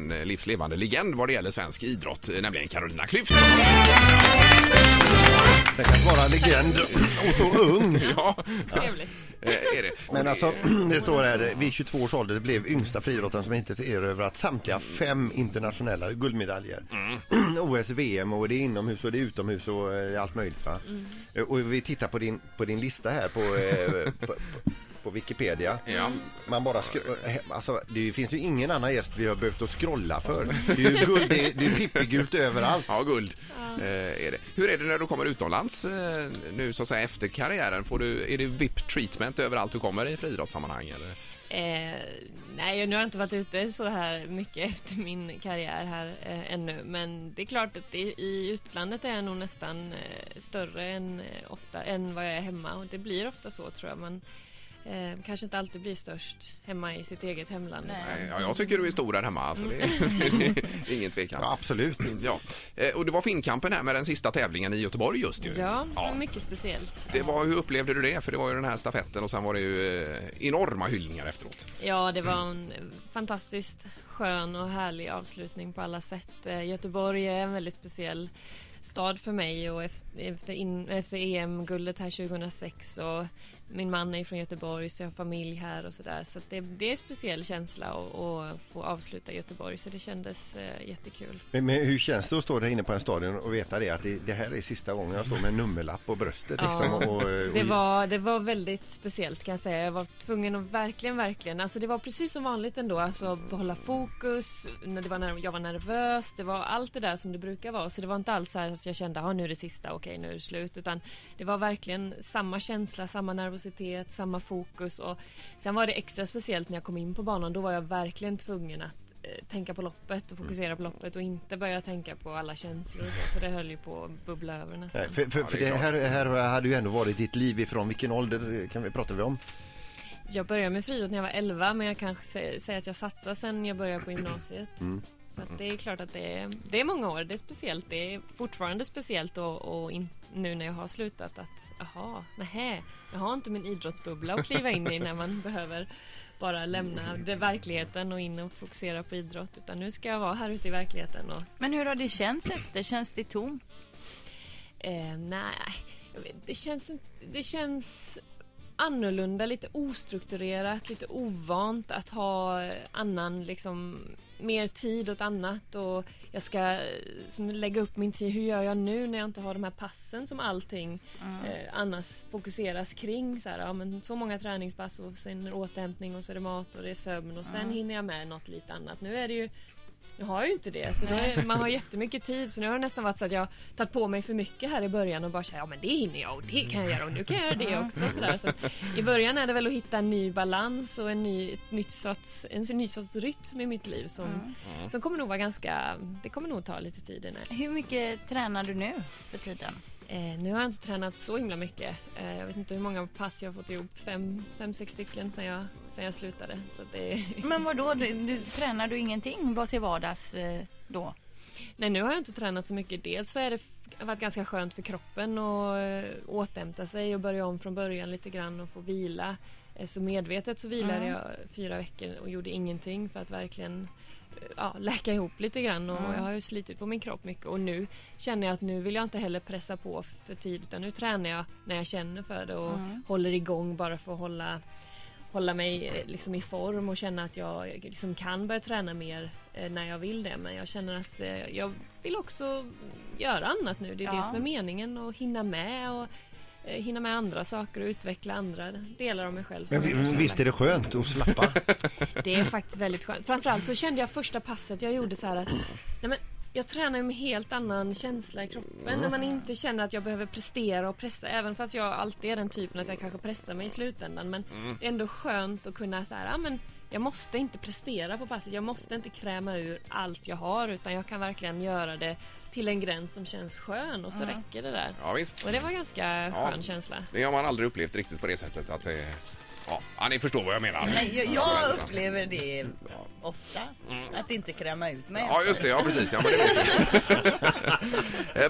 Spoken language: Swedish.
En livslevande legend vad det gäller svensk idrott, nämligen Carolina Klüft. Tänk att vara legend och så ung. Ja, eh, är det. Men alltså, det står här, vid 22 års ålder blev yngsta friidrottaren som över att samtliga fem internationella guldmedaljer. OS, VM och det är inomhus och det är utomhus och eh, allt möjligt va. Eh, Och vi tittar på din, på din lista här på, eh, på, på, på Wikipedia. Ja. Man bara skro- eh, alltså, det finns ju ingen annan gäst vi har behövt att scrolla för. Det är ju guld, det är, det är pippigult överallt. Ja, guld eh, är det. Hur är det när du kommer utomlands eh, nu så att säga efter karriären? Får du, är det VIP treatment överallt du kommer i friidrottssammanhang? Eller? Eh, nej, nu har jag inte varit ute så här mycket efter min karriär här eh, ännu. Men det är klart att det, i utlandet är jag nog nästan eh, större än, eh, ofta, än vad jag är hemma. Och det blir ofta så tror jag. Man eh, kanske inte alltid blir störst hemma i sitt eget hemland. Nej, Ja, jag tycker du är stor där hemma. Alltså, det, det är ingen tvekan. Ja, absolut. Ja. Eh, Och det var Finnkampen här med den sista tävlingen i Göteborg just ju. Ja, var mycket speciellt. Det var, hur upplevde du det? För det var ju den här stafetten och sen var det ju eh, enorma hyllningar efteråt. Ja, det var en fantastiskt skön och härlig avslutning på alla sätt. Eh, Göteborg är en väldigt speciell stad för mig och efter, in- efter EM-guldet här 2006 och min man är från Göteborg så jag har familj här och sådär. Så att det, det är en speciell känsla att, få avsluta Göteborg så det kändes eh, jättekul. Men, men hur känns det att stå där inne på en stadion och veta det att det, det här är sista gången jag står med en nummerlapp på bröstet liksom, Ja. och, och, Det var, det var väldigt speciellt kan jag säga. Jag var tvungen att verkligen, verkligen, alltså det var precis som vanligt ändå, alltså behålla fokus, när det var när jag var nervös, det var allt det där som det brukar vara. Så det var inte alls så här att jag kände, ja nu är det sista, okej nu är det slut, utan det var verkligen samma känsla, samma nervositet, samma fokus och sen var det extra speciellt när jag kom in på banan, då var jag verkligen tvungen att eh, tänka på loppet och fokusera på loppet och inte börja tänka på alla känslor och så, för det höll ju på att bubbla över nästan. Nej, för, för, för det är det här, här hade ju ändå varit ditt liv ifrån vilken ålder kan vi prata vi om? Jag började med friidrott när jag var 11 men jag kanske sä- säger att jag satsar sen jag började på gymnasiet. Mm. Så det är klart att det är, det är många år, det är speciellt. Det är fortfarande speciellt och, och in, nu när jag har slutat att jaha, nähä, jag har inte min idrottsbubbla att kliva in i när man behöver bara lämna det, verkligheten och in och fokusera på idrott. Utan nu ska jag vara här ute i verkligheten och Men hur har det känts efter? Känns det tomt? Eh, nej, det känns, det känns annorlunda, lite ostrukturerat, lite ovant att ha annan, liksom, mer tid åt annat och jag ska som, lägga upp min tid. Hur gör jag nu när jag inte har de här passen som allting eh, annars fokuseras kring? Så, här, ja, men så många träningspass och sen återhämtning och så är det mat och det är sömn och sen hinner jag med något lite annat. Nu är det ju nu har jag ju inte det, så det är, man har jättemycket tid så nu har det nästan varit så att jag har tagit på mig för mycket här i början och bara säga ja men det hinner jag och det kan jag göra och nu kan jag göra det också. Så där. Så I början är det väl att hitta en ny balans och en ny, ett nytt sorts, en ny sorts rytm i mitt liv som, som kommer nog vara ganska, det kommer nog ta lite tid innan. Hur mycket tränar du nu för tiden? Eh, nu har jag inte tränat så himla mycket. Eh, jag vet inte hur många pass jag har fått ihop, fem, fem sex stycken sen jag, sen jag slutade. Så det, Men vad då? Du, du, tränar du ingenting vad till vardags eh, då? Nej, nu har jag inte tränat så mycket. Dels så är det varit ganska skönt för kroppen att eh, återhämta sig och börja om från början lite grann och få vila. Eh, Så medvetet så vilade Mm. jag fyra veckor och gjorde ingenting för att verkligen ja, läka ihop lite grann och Mm. jag har ju slitit på min kropp mycket och nu känner jag att nu vill jag inte heller pressa på för tid utan nu tränar jag när jag känner för det och Mm. håller igång bara för att hålla hålla mig eh, liksom i form och känna att jag liksom kan börja träna mer eh, när jag vill det. Men jag känner att eh, jag vill också göra annat nu. Det är Ja. det som är meningen och hinna med och hinna med andra saker och utveckla andra delar av mig själv. Men, vi- visst är det skönt att slappa? Det är faktiskt väldigt skönt. Framförallt så kände jag första passet jag gjorde så här att nej men, jag tränar ju med helt annan känsla i kroppen när man inte känner att jag behöver prestera och pressa. Även fast jag alltid är den typen att jag kanske pressar mig i slutändan. Men det är ändå skönt att kunna så här, ja men jag måste inte prestera på passet. Jag måste inte kräma ur allt jag har utan jag kan verkligen göra det till en gräns som känns skön och så räcker det där. Ja, visst. Och det var ganska skön känsla. Det har man aldrig upplevt riktigt på det sättet. Att det, ja, ja, ni förstår vad jag menar. Nej, jag, Ja, jag upplever det ofta. Att inte kräma ut mig. Ja, just det. Ja, precis. Ja, men det